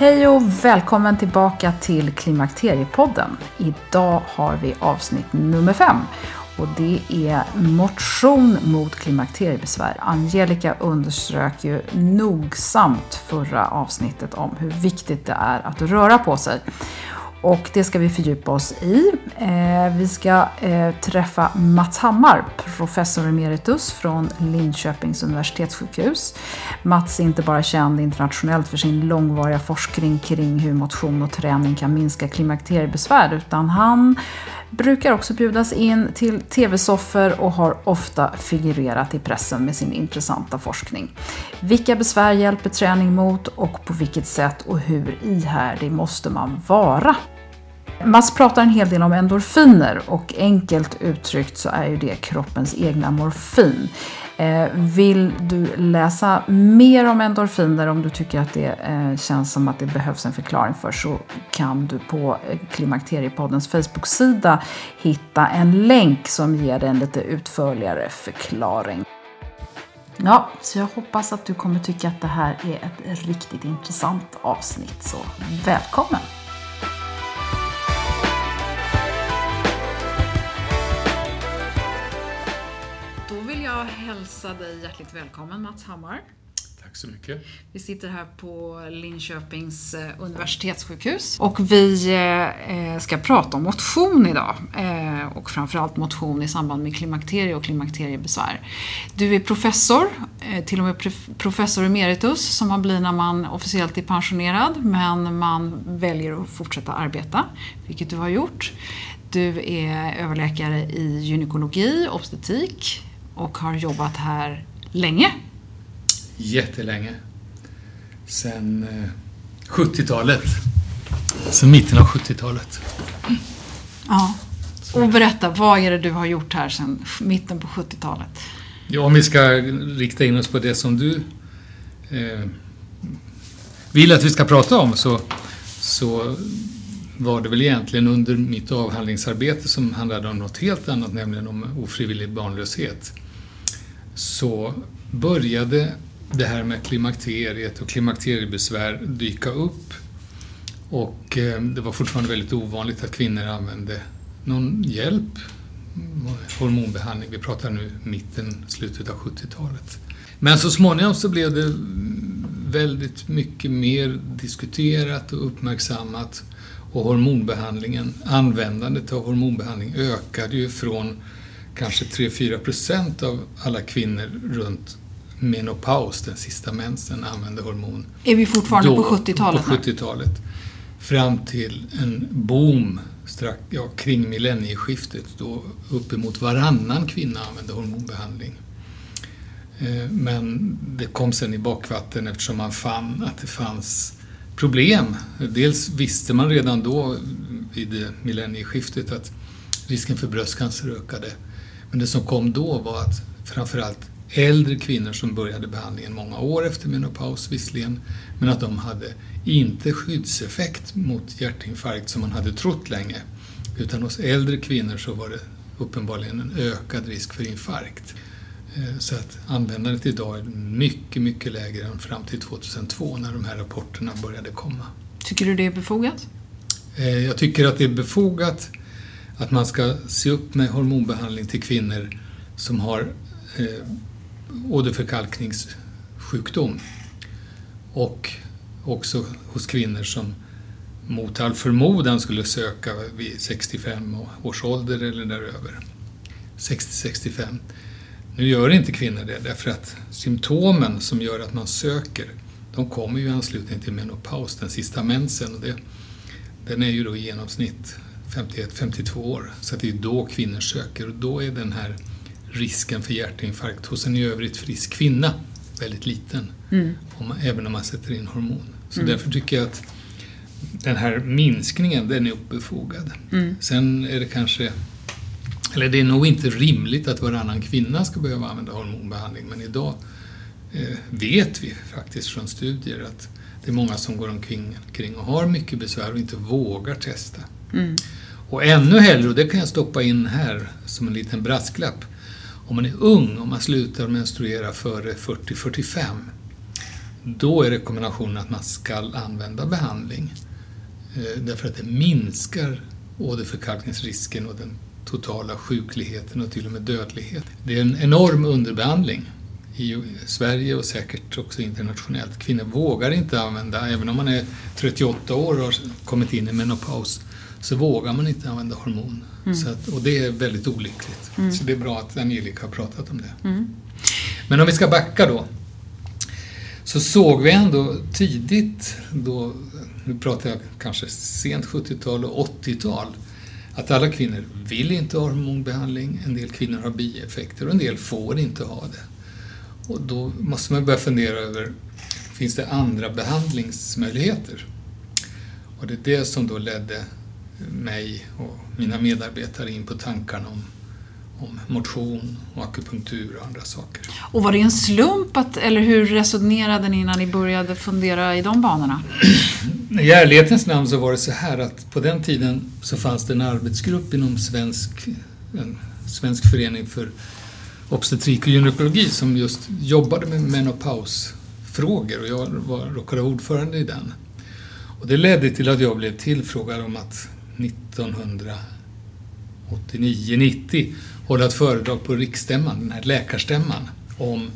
Hej och välkommen tillbaka till Klimakteriepodden. Idag har vi avsnitt nummer fem och det är motion mot klimakteriebesvär. Angelica underströk ju nogsamt förra avsnittet om hur viktigt det är att röra på sig. Och det ska vi fördjupa oss i. Eh, vi ska eh, träffa Mats Hammar, professor emeritus från Linköpings universitetssjukhus. Mats är inte bara känd internationellt för sin långvariga forskning kring hur motion och träning kan minska klimakteriebesvär, utan han brukar också bjudas in till tv-soffor och har ofta figurerat i pressen med sin intressanta forskning. Vilka besvär hjälper träning mot och på vilket sätt och hur ihärdig måste man vara? Mats pratar en hel del om endorfiner och enkelt uttryckt så är ju det kroppens egna morfin. Eh, vill du läsa mer om endorfiner om du tycker att det eh, känns som att det behövs en förklaring för så kan du på eh, Klimakteriepoddens Facebook-sida hitta en länk som ger dig en lite utförligare förklaring. Ja, så jag hoppas att du kommer tycka att det här är ett riktigt intressant avsnitt, så välkommen! Hälsa dig hjärtligt välkommen Mats Hammar. Tack så mycket. Vi sitter här på Linköpings eh, universitetssjukhus och vi eh, ska prata om motion idag. Eh, och framförallt motion i samband med klimakterie och klimakteriebesvär. Du är professor, till och med professor emeritus som man blir när man officiellt är pensionerad men man väljer att fortsätta arbeta, vilket du har gjort. Du är överläkare i gynekologi, obstetrik, och har jobbat här länge. Jättelänge. Sen 70-talet. Eh, Sen mitten av 70-talet. Ja. Och berätta, vad är det du har gjort här sen mitten på 70-talet? Ja, om vi ska rikta in oss på det som du eh, vill att vi ska prata om så, så var det väl egentligen under mitt avhandlingsarbete som handlade om något helt annat, nämligen om ofrivillig barnlöshet så började det här med klimakteriet och klimakteriebesvär dyka upp. Och eh, det var fortfarande väldigt ovanligt att kvinnor använde någon hjälp, hormonbehandling. Vi pratar nu mitten, slutet av 70-talet. Men så småningom så blev det väldigt mycket mer diskuterat och uppmärksammat och hormonbehandlingen, användandet av hormonbehandling ökade ju från kanske 3-4 procent av alla kvinnor runt menopaus, den sista mensen, använder hormon. Är vi fortfarande Då, på 70-talet? På 70-talet. Fram till en boom strax, ja, kring millennieskiftet då uppemot varannan kvinna använde hormonbehandling. Eh, men det kom sen i bakvatten eftersom man fann att det fanns problem. Dels visste man redan då vid millennieskiftet att risken för bröstcancer ökade. Men det som kom då var att framförallt äldre kvinnor som började behandlingen många år efter menopaus visserligen, men att de hade inte skyddseffekt mot hjärtinfarkt som man hade trott länge. Utan hos äldre kvinnor så var det uppenbarligen en ökad risk för infarkt. Eh, så att användandet idag är mycket, mycket lägre än fram till 2002 när de här rapporterna började komma. Tycker du det är befogat? Eh, jag tycker att det är befogat att man ska se upp med hormonbehandling till kvinnor som har eh, åderförkalkningssjukdom och också hos kvinnor som mot all förmodan skulle söka vid 65 års ålder eller däröver. 60-65. Nu gör inte kvinnor det därför att symptomen som gör att man söker de kommer ju i anslutning till menopaus, den sista mensen. Och det, den är ju då i genomsnitt 51-52 år, så det är då kvinnor söker och då är den här risken för hjärtinfarkt hos en i övrigt frisk kvinna väldigt liten, mm. om man, även om man sätter in hormon. Så mm. därför tycker jag att den här minskningen, den är befogad. Mm. Sen är det kanske, eller det är nog inte rimligt att varannan kvinna ska behöva använda hormonbehandling, men idag eh, vet vi faktiskt från studier att det är många som går omkring kring och har mycket besvär och inte vågar testa. Mm. Och ännu hellre, och det kan jag stoppa in här som en liten brasklapp, om man är ung, om man slutar menstruera före 40-45, då är rekommendationen att man ska använda behandling. Eh, därför att det minskar åderförkalkningsrisken och den totala sjukligheten och till och med dödlighet. Det är en enorm underbehandling i Sverige och säkert också internationellt. Kvinnor vågar inte använda, även om man är 38 år och har kommit in i menopaus, så vågar man inte använda hormon. Mm. Så att, och det är väldigt olyckligt. Mm. Så det är bra att Angelica har pratat om det. Mm. Men om vi ska backa då, så såg vi ändå tidigt, då, nu pratar jag kanske sent 70-tal och 80-tal, att alla kvinnor vill inte ha hormonbehandling, en del kvinnor har bieffekter och en del får inte ha det. Och då måste man börja fundera över, finns det andra behandlingsmöjligheter? Och det är det som då ledde mig och mina medarbetare in på tankarna om, om motion och akupunktur och andra saker. Och var det en slump, att, eller hur resonerade ni innan ni började fundera i de banorna? I ärlighetens namn så var det så här att på den tiden så fanns det en arbetsgrupp inom svensk, en svensk förening för obstetrik och gynekologi som just jobbade med menopausfrågor och jag var, råkade vara ordförande i den. Och det ledde till att jag blev tillfrågad om att 1989-90 hålla ett föredrag på riksstämman, den här läkarstämman, om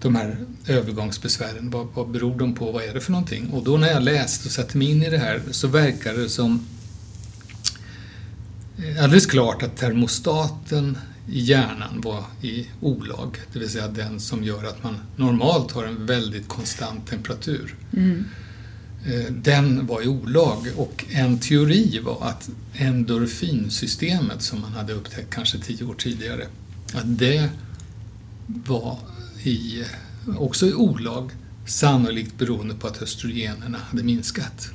de här övergångsbesvären. Vad, vad beror de på? Vad är det för någonting? Och då när jag läste och satte mig in i det här så verkar det som eh, alldeles klart att termostaten i hjärnan var i olag, det vill säga den som gör att man normalt har en väldigt konstant temperatur. Mm. Eh, den var i olag och en teori var att endorfinsystemet som man hade upptäckt kanske tio år tidigare, att det var i, också i olag, sannolikt beroende på att östrogenerna hade minskat.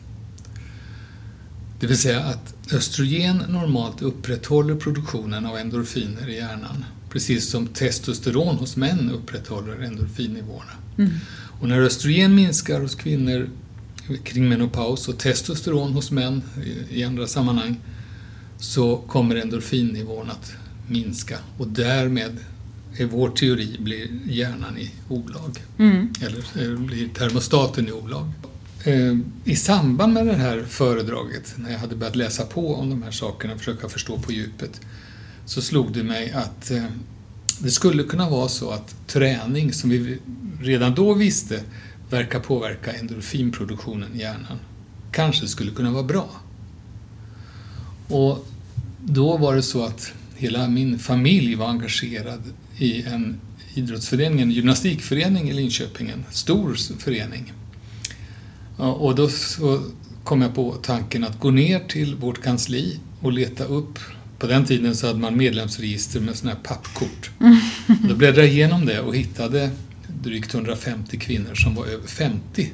Det vill säga att östrogen normalt upprätthåller produktionen av endorfiner i hjärnan, precis som testosteron hos män upprätthåller endorfinnivåerna. Mm. Och när östrogen minskar hos kvinnor kring menopaus och testosteron hos män i andra sammanhang så kommer endorfinnivån att minska och därmed är vår teori blir hjärnan i olag. Mm. Eller eh, blir termostaten i olag. Eh, I samband med det här föredraget, när jag hade börjat läsa på om de här sakerna och försöka förstå på djupet, så slog det mig att eh, det skulle kunna vara så att träning, som vi redan då visste verkar påverka endorfinproduktionen i hjärnan kanske skulle kunna vara bra. Och då var det så att hela min familj var engagerad i en idrottsförening, en gymnastikförening i Linköping, en stor förening. Och då kom jag på tanken att gå ner till vårt kansli och leta upp på den tiden så hade man medlemsregister med sådana här pappkort. Då bläddrade jag igenom det och hittade drygt 150 kvinnor som var över 50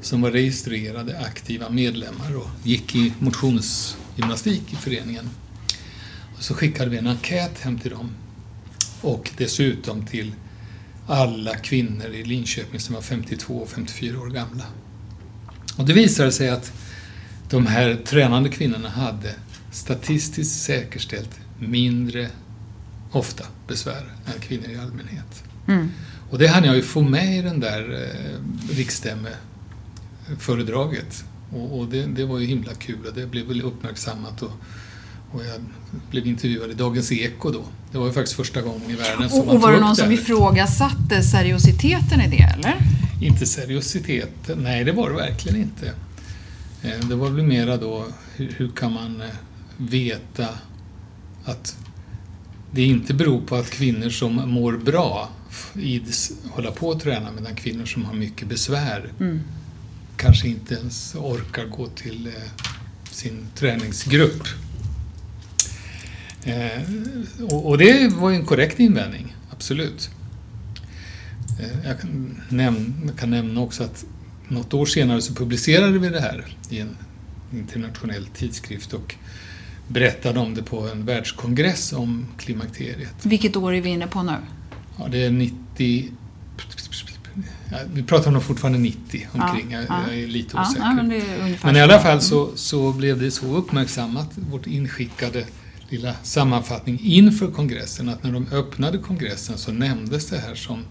som var registrerade aktiva medlemmar och gick i motionsgymnastik i föreningen. Och så skickade vi en enkät hem till dem och dessutom till alla kvinnor i Linköping som var 52 och 54 år gamla. Och det visade sig att de här tränande kvinnorna hade statistiskt säkerställt mindre ofta besvär än kvinnor i allmänhet. Mm. Och det hann jag ju få med i den där eh, riksstämmeföredraget. Och, och det, det var ju himla kul och det blev väl uppmärksammat och, och jag blev intervjuad i Dagens Eko då. Det var ju faktiskt första gången i världen som Och, man och var det någon som här. ifrågasatte seriositeten i det, eller? Inte seriositet, nej det var det verkligen inte. Eh, Det var väl mera då, hur, hur kan man eh, veta att det inte beror på att kvinnor som mår bra ids hålla på att träna medan kvinnor som har mycket besvär Mm. kanske inte ens orkar gå till eh, sin träningsgrupp. Eh, och, och det var ju en korrekt invändning, absolut. Eh, jag, kan näm- jag kan nämna också att något år senare så publicerade vi det här i en internationell tidskrift och berättade om det på en världskongress om klimakteriet. Vilket år är vi inne på nu? Ja, det är 90... Ja, vi pratar nog fortfarande 90 omkring, Ja, jag, ja. jag är lite osäker. men är Men i alla fall så, så blev det så uppmärksammat, vårt inskickade lilla sammanfattning inför kongressen, att när de öppnade kongressen så nämndes det här som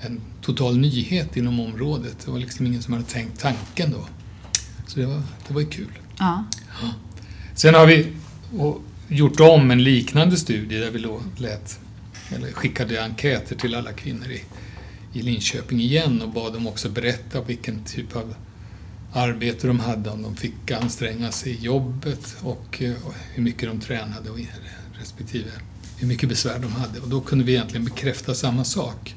en total nyhet inom området. Det var liksom ingen som hade tänkt tanken då. Så det var, det var ju kul. Ja. Sen har vi och, gjort om en liknande studie där vi då lät, eller skickade enkäter till alla kvinnor i, i Linköping igen och bad dem också berätta vilken typ av arbete de hade, om de fick anstränga sig i jobbet och, och hur mycket de tränade och respektive hur mycket besvär de hade. Och då kunde vi egentligen bekräfta samma sak.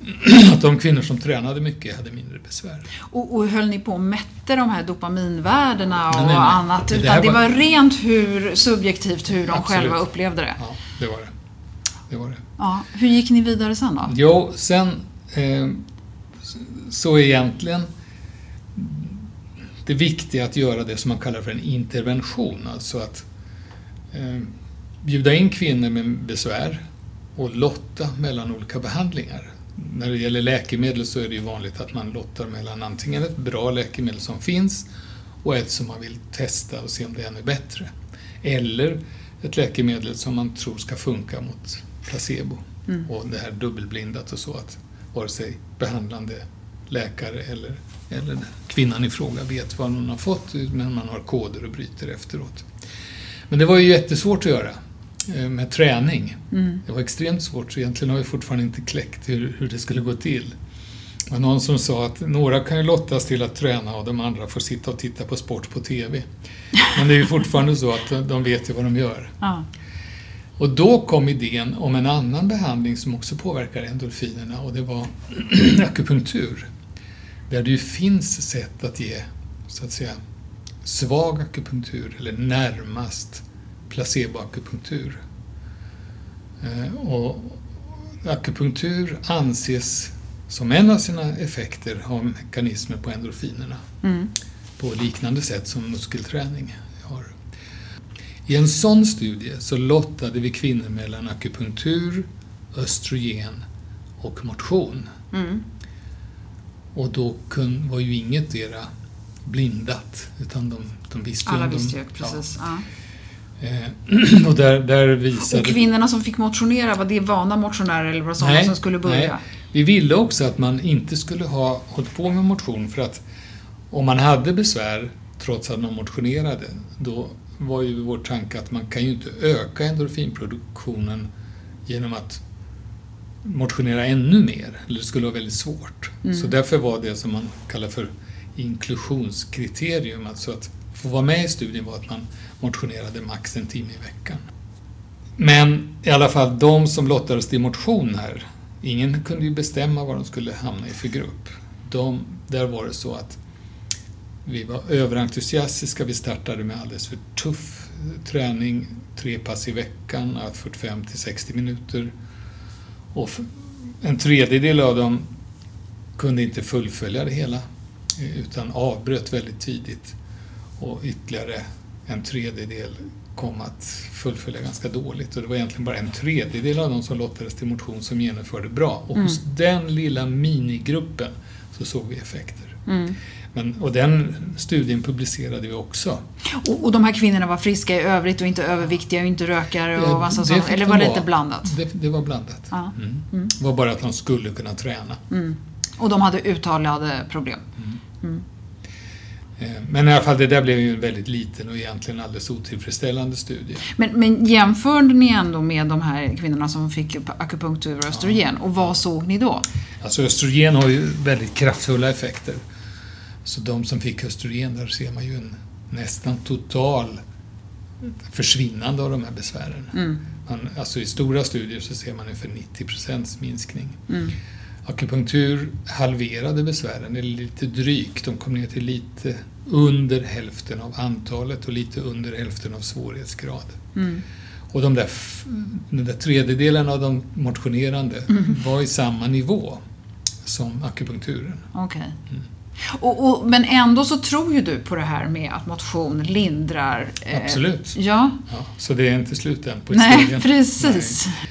Att de kvinnor som tränade mycket hade mindre besvär. Och, och höll ni på och mätte de här dopaminvärdena och Nej, nej, nej. annat? Det Utan det var- var rent hur subjektivt hur de Absolut. själva upplevde det? Ja, det var det. det, var det. Ja. Hur gick ni vidare sen då? Jo, sen eh, så egentligen det viktiga att göra det som man kallar för en intervention, alltså att eh, bjuda in kvinnor med besvär och lotta mellan olika behandlingar. När det gäller läkemedel så är det ju vanligt att man lottar mellan antingen ett bra läkemedel som finns och ett som man vill testa och se om det är ännu bättre. Eller ett läkemedel som man tror ska funka mot placebo. Och det här dubbelblindat och så att vare sig behandlande läkare eller, eller kvinnan i fråga vet vad hon har fått men man har koder och bryter efteråt. Men det var ju jättesvårt att göra med träning. Det var extremt svårt så egentligen har vi fortfarande inte kläckt hur, hur det skulle gå till. Det var någon som sa att några kan ju lottas till att träna och de andra får sitta och titta på sport på TV. Men det är ju fortfarande så att de vet ju vad de gör. Ja. Och då kom idén om en annan behandling som också påverkar endorfinerna och det var akupunktur. Där det ju finns sätt att ge, så att säga, svag akupunktur eller närmast placeboakupunktur. Eh, Och akupunktur anses som en av sina effekter ha mekanismer på endorfinerna Mm. på liknande sätt som muskelträning har. I en sån studie så lottade vi kvinnor mellan akupunktur, östrogen och motion. Mm. Och då kun, var ju inget dera blindat, utan de, de visste ju Alla om de- visste ju, precis. Ja. Ja. Eh, och där, där visade... Och kvinnorna som fick motionera, var det vana motionärer eller var det sådana som skulle börja? Nej. Vi ville också att man inte skulle ha hållit på med motion för att om man hade besvär trots att man motionerade, då var ju vår tanke att man kan ju inte öka endorfinproduktionen genom att motionera ännu mer, eller det skulle vara väldigt svårt. Mm. Så därför var det som man kallar för inklusionskriterium, alltså att få vara med i studien var att man motionerade max en timme i veckan. Men i alla fall, de som lottades till motion här, ingen kunde ju bestämma vad de skulle hamna i för grupp. De, där var det så att vi var överentusiastiska, vi startade med alldeles för tuff träning tre pass i veckan, 45 till 60 minuter. Och en tredjedel av dem kunde inte fullfölja det hela eh, utan avbröt väldigt tidigt. Och ytterligare en tredjedel kom att fullfölja ganska dåligt. Och det var egentligen bara en tredjedel av de som lottades till motion som genomförde bra. Och hos mm. den lilla minigruppen så såg vi effekter. Mm. Men, och den studien publicerade vi också. Och, och, de här kvinnorna var friska i övrigt och inte överviktiga och inte rökare och massa sånt? Eller var det inte blandat? Det, det var blandat. Ja. Mm. Mm. Det var bara att de skulle kunna träna. Mm. Och de hade uttalade problem? Eh, men i alla fall, det där blev ju en väldigt liten och egentligen alldeles otillfredsställande studie. Men, men jämförde ni ändå med de här kvinnorna som fick akupunktur och östrogen? Ja. Och vad såg ni då? Alltså östrogen har ju väldigt kraftfulla effekter. Så de som fick östrogen, där ser man ju en nästan total försvinnande av de här besvären. Mm. Man, alltså I stora studier så ser man ungefär 90 procents minskning. Mm. Akupunktur halverade besvären, eller lite drygt. De kom ner till lite under hälften av antalet och lite under hälften av svårighetsgrad. Mm. Och de där, den där tredjedelen av de motionerande mm. var i samma nivå som akupunkturen. Okay. Mm. Och, och, men ändå så tror ju du på det här med att motion lindrar. Eh, Absolut. Ja. ja. Så det är inte slut än på historien. Nej, precis. Nej.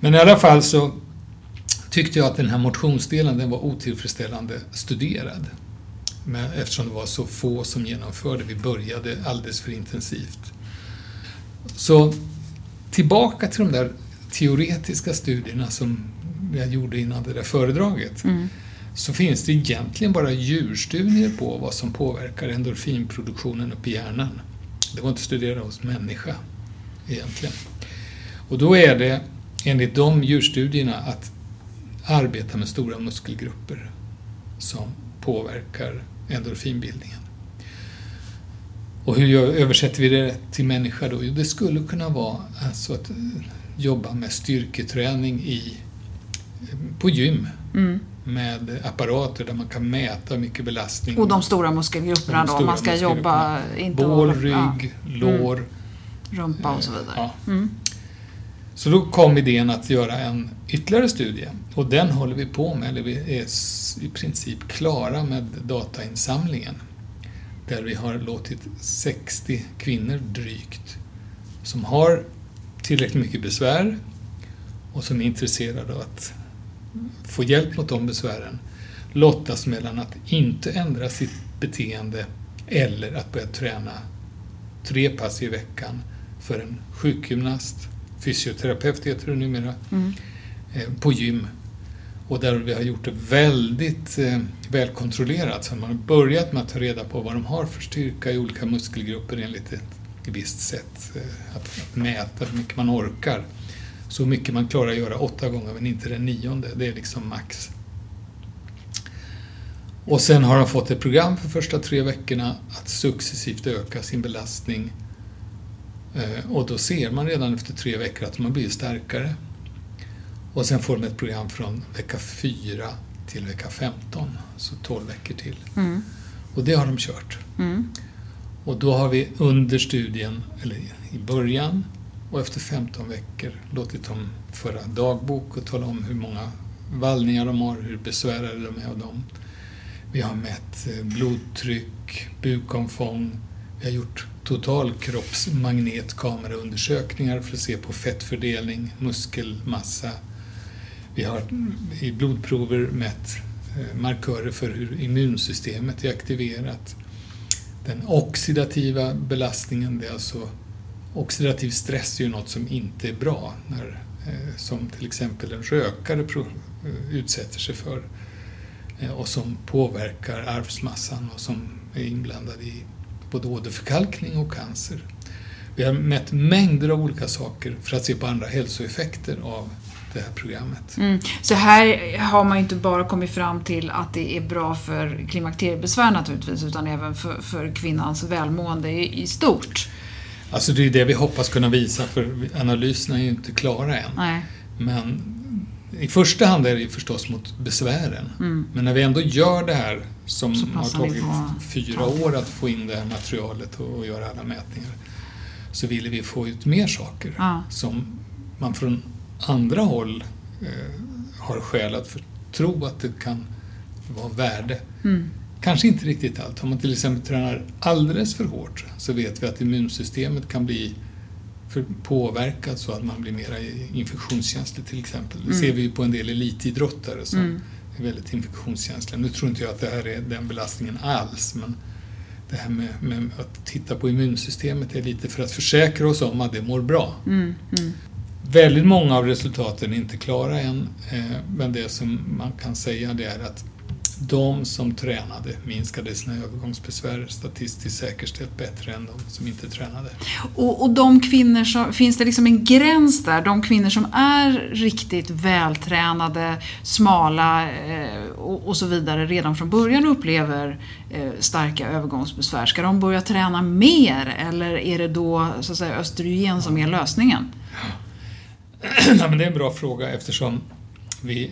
Men i alla fall så tyckte jag att den här motionsdelen den var otillfredsställande studerad. Men eftersom det var så få som genomförde, vi började alldeles för intensivt. Så tillbaka till de där teoretiska studierna som jag gjorde innan det där föredraget. Mm. Så finns det egentligen bara djurstudier på vad som påverkar endorfinproduktionen uppe i hjärnan. Det var inte studerat hos människa egentligen. Och då är det enligt de djurstudierna att arbeta med stora muskelgrupper som påverkar endorfinbildningen. Och hur översätter vi det till människa då? Jo, det skulle kunna vara alltså att jobba med styrketräning i, på gym. Mm. med apparater där man kan mäta mycket belastning. Och de stora muskelgrupperna de då? man ska jobba... Inte Bål, rygg, ja. lår, rumpa och så vidare. Ja. Mm. Så då kom idén att göra en ytterligare studie och den håller vi på med, eller vi är i princip klara med datainsamlingen. Där vi har låtit 60 kvinnor drygt som har tillräckligt mycket besvär och som är intresserade av att få hjälp mot de besvären lottas mellan att inte ändra sitt beteende eller att börja träna tre pass i veckan för en sjukgymnast, fysioterapeut heter det numera, eh, på gym. Och där vi har gjort det väldigt eh, välkontrollerat. Så man har börjat med att ta reda på vad de har för styrka i olika muskelgrupper enligt ett visst sätt. Eh, att, att mäta hur mycket man orkar. Så mycket man klarar att göra åtta gånger men inte den nionde. Det är liksom max. Och sen har de fått ett program för första tre veckorna att successivt öka sin belastning. Eh, Och då ser man redan efter tre veckor att de har blivit starkare. Och sen får de ett program från vecka 4 till vecka 15, så 12 veckor till. Mm. Och det har de kört. Mm. Och då har vi under studien, eller i början och efter 15 veckor låtit dem föra dagbok och tala om hur många vallningar de har, hur besvärade de är av dem. Vi har mätt eh, blodtryck, bukomfång, vi har gjort totalkroppsmagnetkameraundersökningar för att se på fettfördelning, muskelmassa. Vi har i blodprover mätt eh, markörer för hur immunsystemet är aktiverat. Den oxidativa belastningen, det är alltså oxidativ stress är ju något som inte är bra, när, eh, som till exempel en rökare eh, utsätter sig för och som påverkar arvsmassan och som är inblandad i både åderförkalkning och cancer. Vi har mätt mängder av olika saker för att se på andra hälsoeffekter av det här programmet. Mm. Så här har man ju inte bara kommit fram till att det är bra för klimakteriebesvär naturligtvis, utan även för, för kvinnans välmående i, i stort. Alltså det är det vi hoppas kunna visa för analyserna är ju inte klara än. Nej. Men i första hand är det förstås mot besvären. Men när vi ändå gör det här som har tagit fyra år att få in det här materialet och, och göra alla mätningar så ville vi få ut mer saker Ja. som man från andra håll eh, har skäl att för, tro att det kan vara värde. Mm. Kanske inte riktigt allt. Om man till exempel tränar alldeles för hårt så vet vi att immunsystemet kan bli för påverkat så att man blir mer infektionskänslig till exempel. Det ser vi ju på en del elitidrottare som är väldigt infektionskänsliga. Nu tror inte jag att det här är den belastningen alls men det här med, med att titta på immunsystemet är lite för att försäkra oss om att det mår bra. Mm. Mm. Väldigt många av resultaten är inte klara än, eh, men det som man kan säga det är att de som tränade minskade sina övergångsbesvär statistiskt säkerställt bättre än de som inte tränade. Och, och de kvinnor som, finns det liksom en gräns där? De kvinnor som är riktigt vältränade, smala eh, och, och så vidare redan från början upplever eh, starka övergångsbesvär. Ska de börja träna mer eller är det då så att säga, östrogen som är lösningen? Nej, men det är en bra fråga eftersom vi,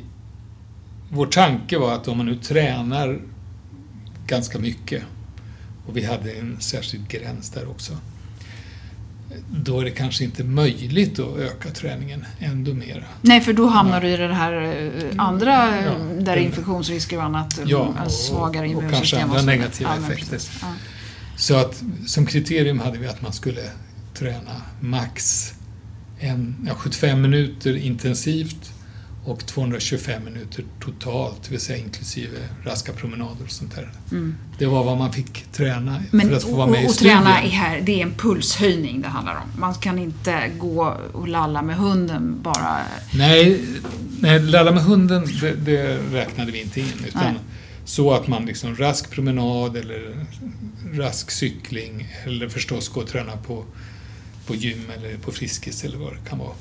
vår tanke var att om man nu tränar ganska mycket och vi hade en särskild gräns där också då är det kanske inte möjligt att öka träningen ändå mera. Nej, för då hamnar du i det här eh, andra eh, Ja, där den- infektionsrisker och annat, eh, Ja, en och- svagare och immunsystem. kanske andra vidare. negativa Ja, effekter. Ja. Så att som kriterium hade vi att man skulle träna max en, ja, 75 minuter intensivt och 225 minuter totalt, det vill säga inklusive raska promenader och sånt där. Det var vad man fick träna Men för att få vara och, med i och studien. träna är här, det är en pulshöjning det handlar om. Man kan inte gå och lalla med hunden bara. Nej, nej lalla med hunden, det, det räknade vi inte in. Utan Nej. så att man liksom rask promenad eller rask cykling eller förstås gå och träna på, på gym eller på Friskis eller vad det kan vara.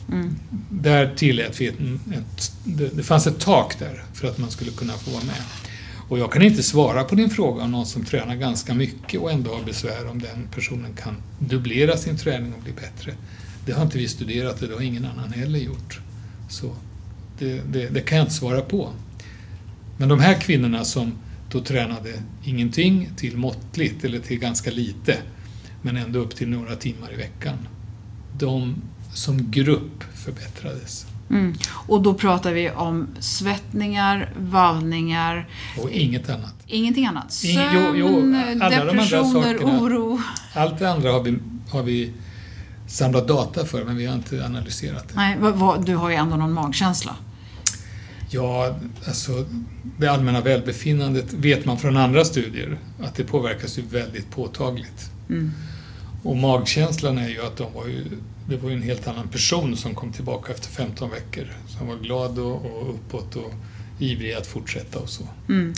Där tillät vi ett, ett, det, det fanns ett tak där för att man skulle kunna få vara med. Och jag kan inte svara på din fråga om någon som tränar ganska mycket och ändå har besvär om den personen kan dubblera sin träning och bli bättre. Det har inte vi studerat och det har ingen annan heller gjort. Så det, det, det kan jag inte svara på. Men de här kvinnorna som då tränade ingenting till måttligt eller till ganska lite men ändå upp till några timmar i veckan. De som grupp förbättrades. Mm. Och då pratar vi om svettningar, vallningar. Och inget annat. Ingenting annat? Sömn, I, jo, jo, depressioner, de oro? Allt det andra har vi, har vi samlat data för men vi har inte analyserat det. Nej, vad, vad, du har ju ändå någon magkänsla. Ja, alltså det allmänna välbefinnandet vet man från andra studier att det påverkas ju väldigt påtagligt. Mm. Och magkänslan är ju att de var ju, det var ju en helt annan person som kom tillbaka efter 15 veckor. Som var glad och, och uppåt och ivrig att fortsätta och så. Mm.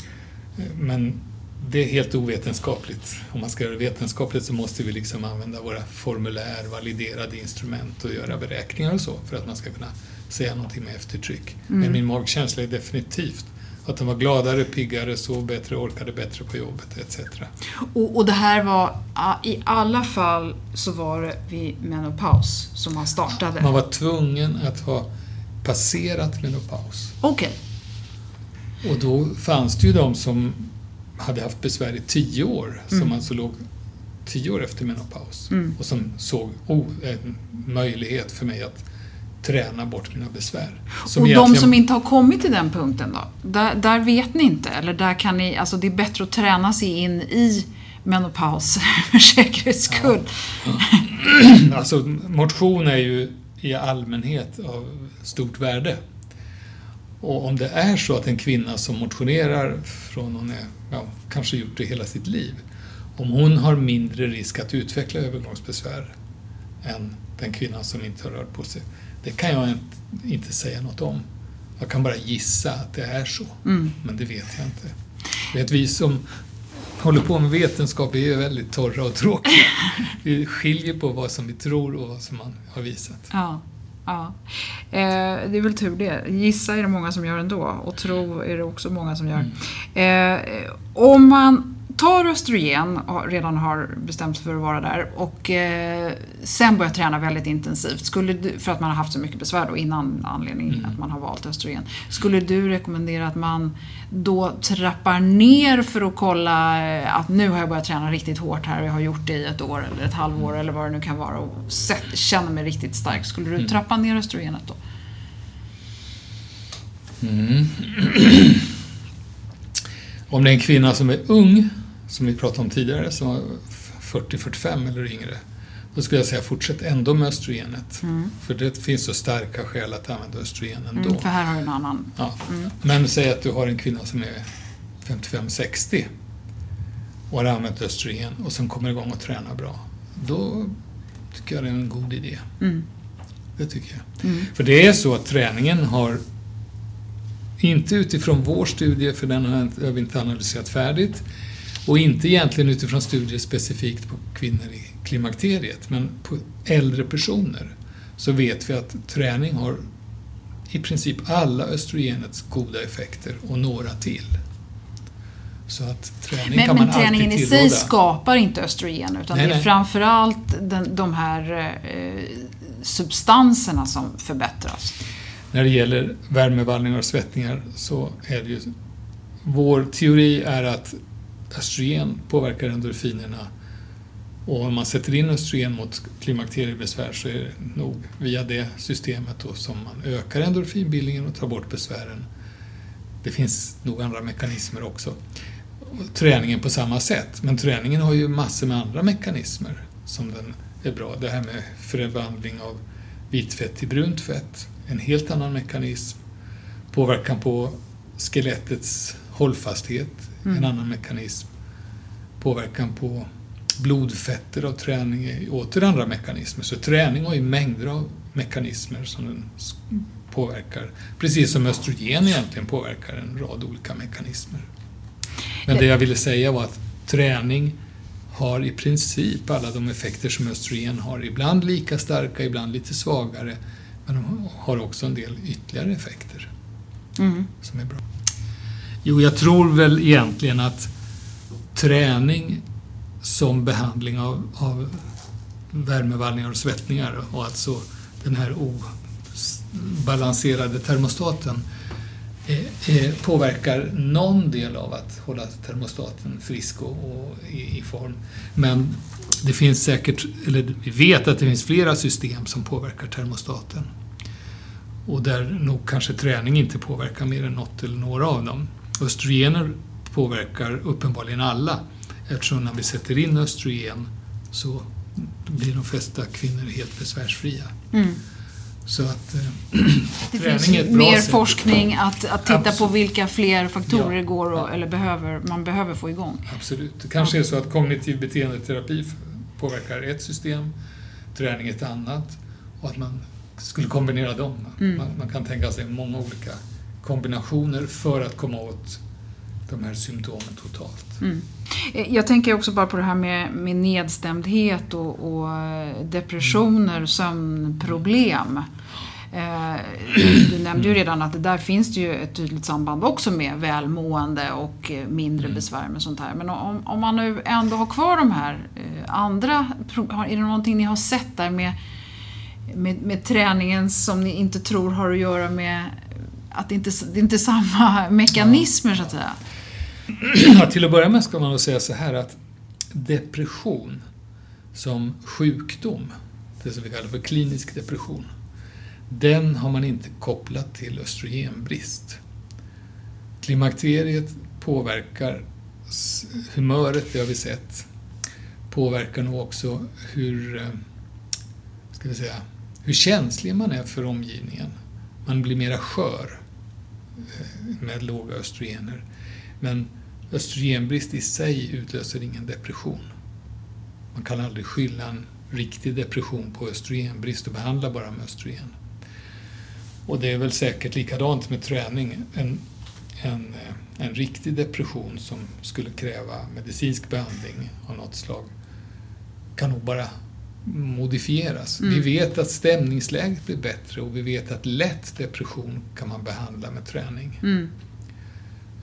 Men det är helt ovetenskapligt. Om man ska göra det vetenskapligt så måste vi liksom använda våra formulär, validerade instrument och göra beräkningar och så för att man ska kunna säga någonting med eftertryck. Mm. Men min magkänsla är definitivt att de var gladare, piggare, sov bättre, orkade bättre på jobbet etc. Och, och det här var, i alla fall så var det vid menopaus som man startade? Man var tvungen att ha passerat menopaus. Okej. Okay. Och då fanns det ju de som hade haft besvär i tio år, mm. som alltså låg tio år efter menopaus mm. och som såg oh, en möjlighet för mig att träna bort mina besvär. Som och egentligen... de som inte har kommit till den punkten då? Där, där, vet ni inte? Eller där kan ni, alltså det är bättre att träna sig in i menopaus för säkerhets skull? Ja. Ja. Alltså motion är ju i allmänhet av stort värde. Och om det är så att en kvinna som motionerar från hon är, ja, kanske gjort det hela sitt liv, om hon har mindre risk att utveckla övergångsbesvär än den kvinnan som inte har rört på sig, det kan jag inte säga något om. Jag kan bara gissa att det är så, mm. men det vet jag inte. Vet, vi som håller på med vetenskap är väldigt torra och tråkiga. Vi skiljer på vad som vi tror och vad som man har visat. Ja. Ja. Eh, det är väl tur det. Gissa är det många som gör ändå och tro är det också många som gör. Mm. Eh, om man tar östrogen och redan har bestämt sig för att vara där och eh, sen börjar träna väldigt intensivt, skulle du, för att man har haft så mycket besvär då innan anledningen mm. att man har valt östrogen. Skulle du rekommendera att man då trappar ner för att kolla eh, att nu har jag börjat träna riktigt hårt här och jag har gjort det i ett år eller ett halvår eller vad det nu kan vara och sett, känner mig riktigt stark. Skulle du mm. trappa ner östrogenet då? Mm. Om det är en kvinna som är ung som vi pratade om tidigare, som var 40-45 eller yngre, då skulle jag säga fortsätt ändå med östrogenet. Mm. För det finns så starka skäl att använda östrogen ändå. Mm, för här har du en annan. Ja. Mm. Men säg att du har en kvinna som är 55-60 och har använt östrogen och sen kommer igång och tränar bra. Då tycker jag det är en god idé. Mm. Det tycker jag. Mm. För det är så att träningen har inte utifrån vår studie, för den har vi inte analyserat färdigt, och inte egentligen utifrån studier specifikt på kvinnor i klimakteriet, men på äldre personer så vet vi att träning har i princip alla östrogenets goda effekter och några till. Så att träning men, kan man men träningen alltid i sig skapar inte östrogen utan nej, det är nej. framförallt den, de här eh, substanserna som förbättras. När det gäller värmevallningar och svettningar så är det ju vår teori är att östrogen påverkar endorfinerna och om man sätter in östrogen mot klimakteriebesvär så är det nog via det systemet då som man ökar endorfinbildningen och tar bort besvären. Det finns nog andra mekanismer också. Träningen på samma sätt, men träningen har ju massor med andra mekanismer som den är bra. Det här med förvandling av vitt fett till brunt fett, en helt annan mekanism. Påverkan på skelettets hållfasthet, mm. en annan mekanism. Påverkan på blodfetter av träning är åter andra mekanismer. Så träning har ju mängder av mekanismer som den påverkar. Precis som östrogen egentligen påverkar en rad olika mekanismer. Men det jag ville säga var att träning har i princip alla de effekter som östrogen har. Ibland lika starka, ibland lite svagare. Men de har också en del ytterligare effekter mm. som är bra. Jo, jag tror väl egentligen att träning som behandling av, av värmevallningar och svettningar och alltså den här obalanserade termostaten eh, eh, påverkar någon del av att hålla termostaten frisk och, och i, i, form. Men det finns säkert, eller vi vet att det finns flera system som påverkar termostaten. Och där nog kanske träning inte påverkar mer än något eller några av dem. Östrogener påverkar uppenbarligen alla eftersom när vi sätter in östrogen så blir de flesta kvinnor helt besvärsfria. Mm. Så att eh, det finns mer sätt. forskning att, att titta Absolut. på vilka fler faktorer ja. går och, eller behöver, man behöver få igång. Absolut. Det kanske är så att kognitiv beteendeterapi påverkar ett system, träning ett annat och att man skulle kombinera dem. Mm. Man, man, kan tänka sig många olika kombinationer för att komma åt de här symptomen totalt. Mm. Eh, jag tänker också bara på det här med, med nedstämdhet och, och depressioner, mm. sömnproblem. Eh, du nämnde ju redan att där finns det ju ett tydligt samband också med välmående och eh, mindre mm. besvär med sånt här. Men om, om man nu ändå har kvar de här andra, är det någonting ni har sett där med, med, med träningen som ni inte tror har att göra med att det inte det är inte samma mekanismer så att säga? till att börja med ska man nog säga så här att depression som sjukdom, det som vi kallar för klinisk depression, den har man inte kopplat till östrogenbrist. Klimakteriet påverkar humöret, det har vi sett, påverkar nog också hur, eh, ska vi säga, hur känslig man är för omgivningen. Man blir mera skör eh, med låga östrogener. Men östrogenbrist i sig utlöser ingen depression. Man kan aldrig skylla en riktig depression på östrogenbrist och behandla bara med östrogen. Och det är väl säkert likadant med träning. En, en, eh, en riktig depression som skulle kräva medicinsk behandling av något slag kan nog bara modifieras. Mm. Vi vet att stämningsläget blir bättre och vi vet att lätt depression kan man behandla med träning. Mm.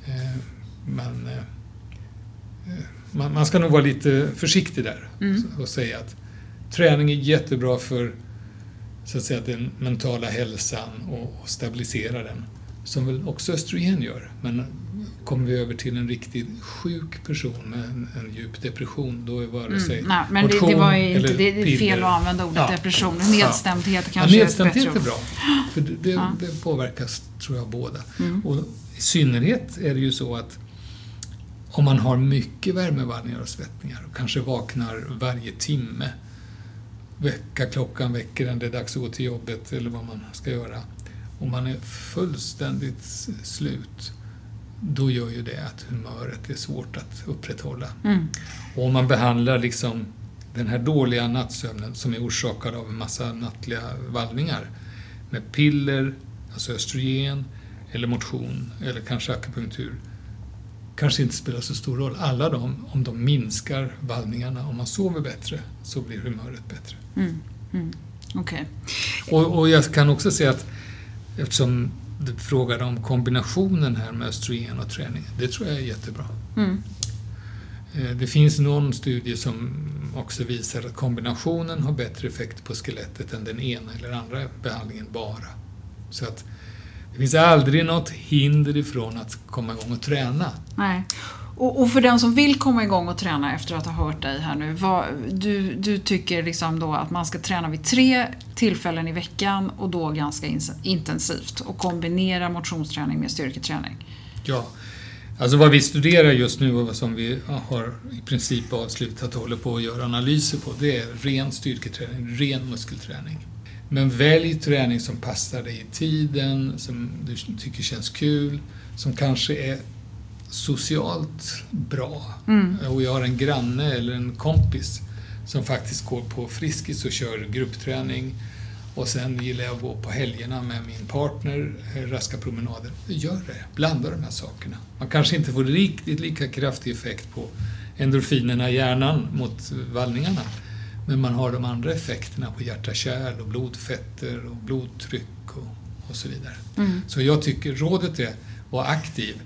Eh, men eh, eh, man, ska nog vara lite försiktig där mm. och säga att träning är jättebra för så att säga, den mentala hälsan och, och stabilisera den. Som väl också östrogen gör. Men kommer vi över till en riktigt sjuk person med en, en djup depression, då är vare sig mm, nej, men motion det, det var inte, det är fel att använda ordet ja. depression. Nedstämdhet ja. kanske ja, nedstämdhet är, är bra. För det, det, ja. det, påverkas, tror jag, båda. Mm. Och I synnerhet är det ju så att om man har mycket värmevallningar och svettningar och kanske vaknar varje timme, väckarklockan väcker en, det är dags att gå till jobbet eller vad man ska göra, och man är fullständigt slut, då gör ju det att humöret är svårt att upprätthålla. Mm. Och om man behandlar liksom den här dåliga nattsömnen som är orsakad av en massa nattliga vallningar med piller, alltså östrogen, eller motion, eller kanske akupunktur, kanske inte spelar så stor roll. Alla de, om de minskar vallningarna, om man sover bättre, så blir humöret bättre. Mm. Mm. Okay. Och, och, jag kan också säga att eftersom du frågade om kombinationen här med östrogen och träning, det tror jag är jättebra. Mm. Eh, det finns någon studie som också visar att kombinationen har bättre effekt på skelettet än den ena eller andra behandlingen bara. Så att det finns aldrig något hinder ifrån att komma igång och träna. Nej. Och, och, för den som vill komma igång och träna efter att ha hört dig här nu. Vad, du, du tycker liksom då att man ska träna vid tre tillfällen i veckan och då ganska intensivt och kombinera motionsträning med styrketräning? Ja, alltså vad vi studerar just nu och som vi har i princip avslutat och håller på att göra analyser på, det är ren styrketräning, ren muskelträning. Men välj träning som passar dig i tiden, som du tycker känns kul, som kanske är socialt bra. Mm. Och jag har en granne eller en kompis som faktiskt går på Friskis och kör gruppträning. Och sen gillar jag att gå på helgerna med min partner, eh, raska promenader. Gör det, blanda de här sakerna. Man kanske inte får riktigt lika kraftig effekt på endorfinerna i hjärnan mot vallningarna. Men man har de andra effekterna på hjärta-kärl och blodfetter och blodtryck och, och så vidare. Mm. Så jag tycker rådet är var aktiv.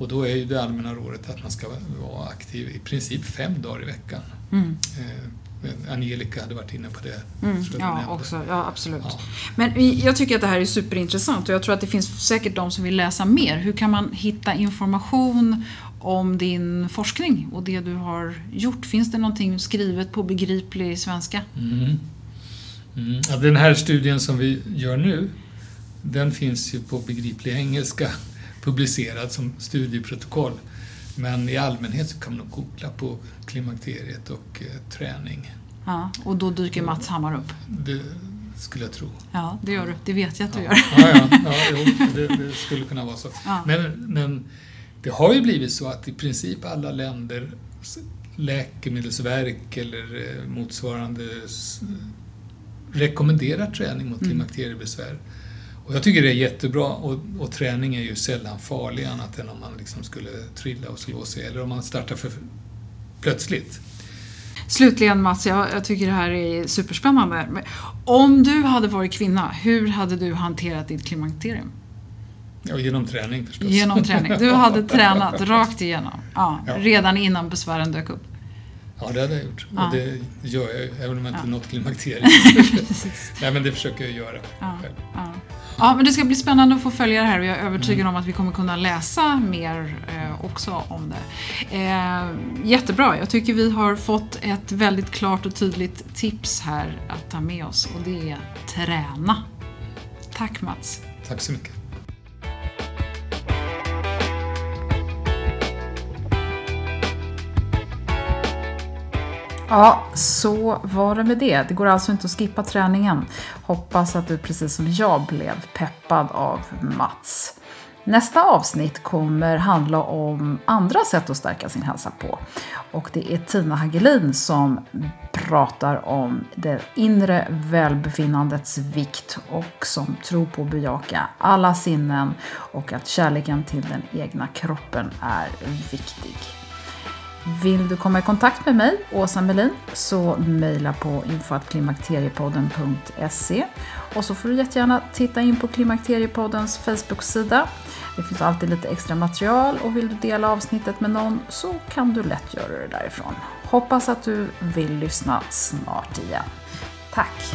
Och då är ju det allmänna rådet att man ska vara aktiv i princip fem dagar i veckan. Mm. Eh, Angelica hade varit inne på det. Mm, ja, också, ja, absolut. Ja. Men jag tycker att det här är superintressant och jag tror att det finns säkert de som vill läsa mer. Hur kan man hitta information om din forskning och det du har gjort? Finns det någonting skrivet på begriplig svenska? Mm. Mm. Ja, den här studien som vi gör nu, den finns ju på begriplig engelska publicerad som studieprotokoll. Men i allmänhet så kan man nog googla på klimakteriet och eh, träning. Ja, och då dyker Mats Hammar upp? Det skulle jag tro. Ja, det gör du. Det vet jag att du ja. gör. Ja, ja, ja jo, det, det, skulle kunna vara så. Ja. Men, men det har ju blivit så att i princip alla länder, läkemedelsverk eller eh, motsvarande rekommenderar träning mot mm. klimakteriebesvär. Och jag tycker det är jättebra och, och, träning är ju sällan farlig annat än om man liksom skulle trilla och slå sig eller om man startar för plötsligt. Slutligen Mats, jag, jag tycker det här är superspännande. Om du hade varit kvinna, hur hade du hanterat ditt klimakterium? Ja, genom träning förstås. Genom träning. Du hade tränat rakt igenom, ja, ja. redan innan besvären dök upp. Ja, det hade jag gjort. Ja. Och det gör jag även om jag inte ja. nått klimakteriet. Nej, men det försöker jag göra själv. Ja. men det ska bli spännande att få följa det här och jag är övertygad mm. om att vi kommer kunna läsa mer eh, också om det. Eh, jättebra, jag tycker vi har fått ett väldigt klart och tydligt tips här att ta med oss och det är träna. Tack Mats. Tack så mycket. Ja, så var det med det. Det går alltså inte att skippa träningen. Hoppas att du precis som jag blev peppad av Mats. Nästa avsnitt kommer handla om andra sätt att stärka sin hälsa på. Och det är Tina Hagelin som pratar om det inre välbefinnandets vikt och som tror på att bejaka alla sinnen och att kärleken till den egna kroppen är viktig. Vill du komma i kontakt med mig, Åsa Melin, så mejla på infoatklimakteriepodden.se och så får du jättegärna titta in på Klimakteriepoddens Facebook-sida. Det finns alltid lite extra material och vill du dela avsnittet med någon så kan du lätt göra det därifrån. Hoppas att du vill lyssna snart igen. Tack!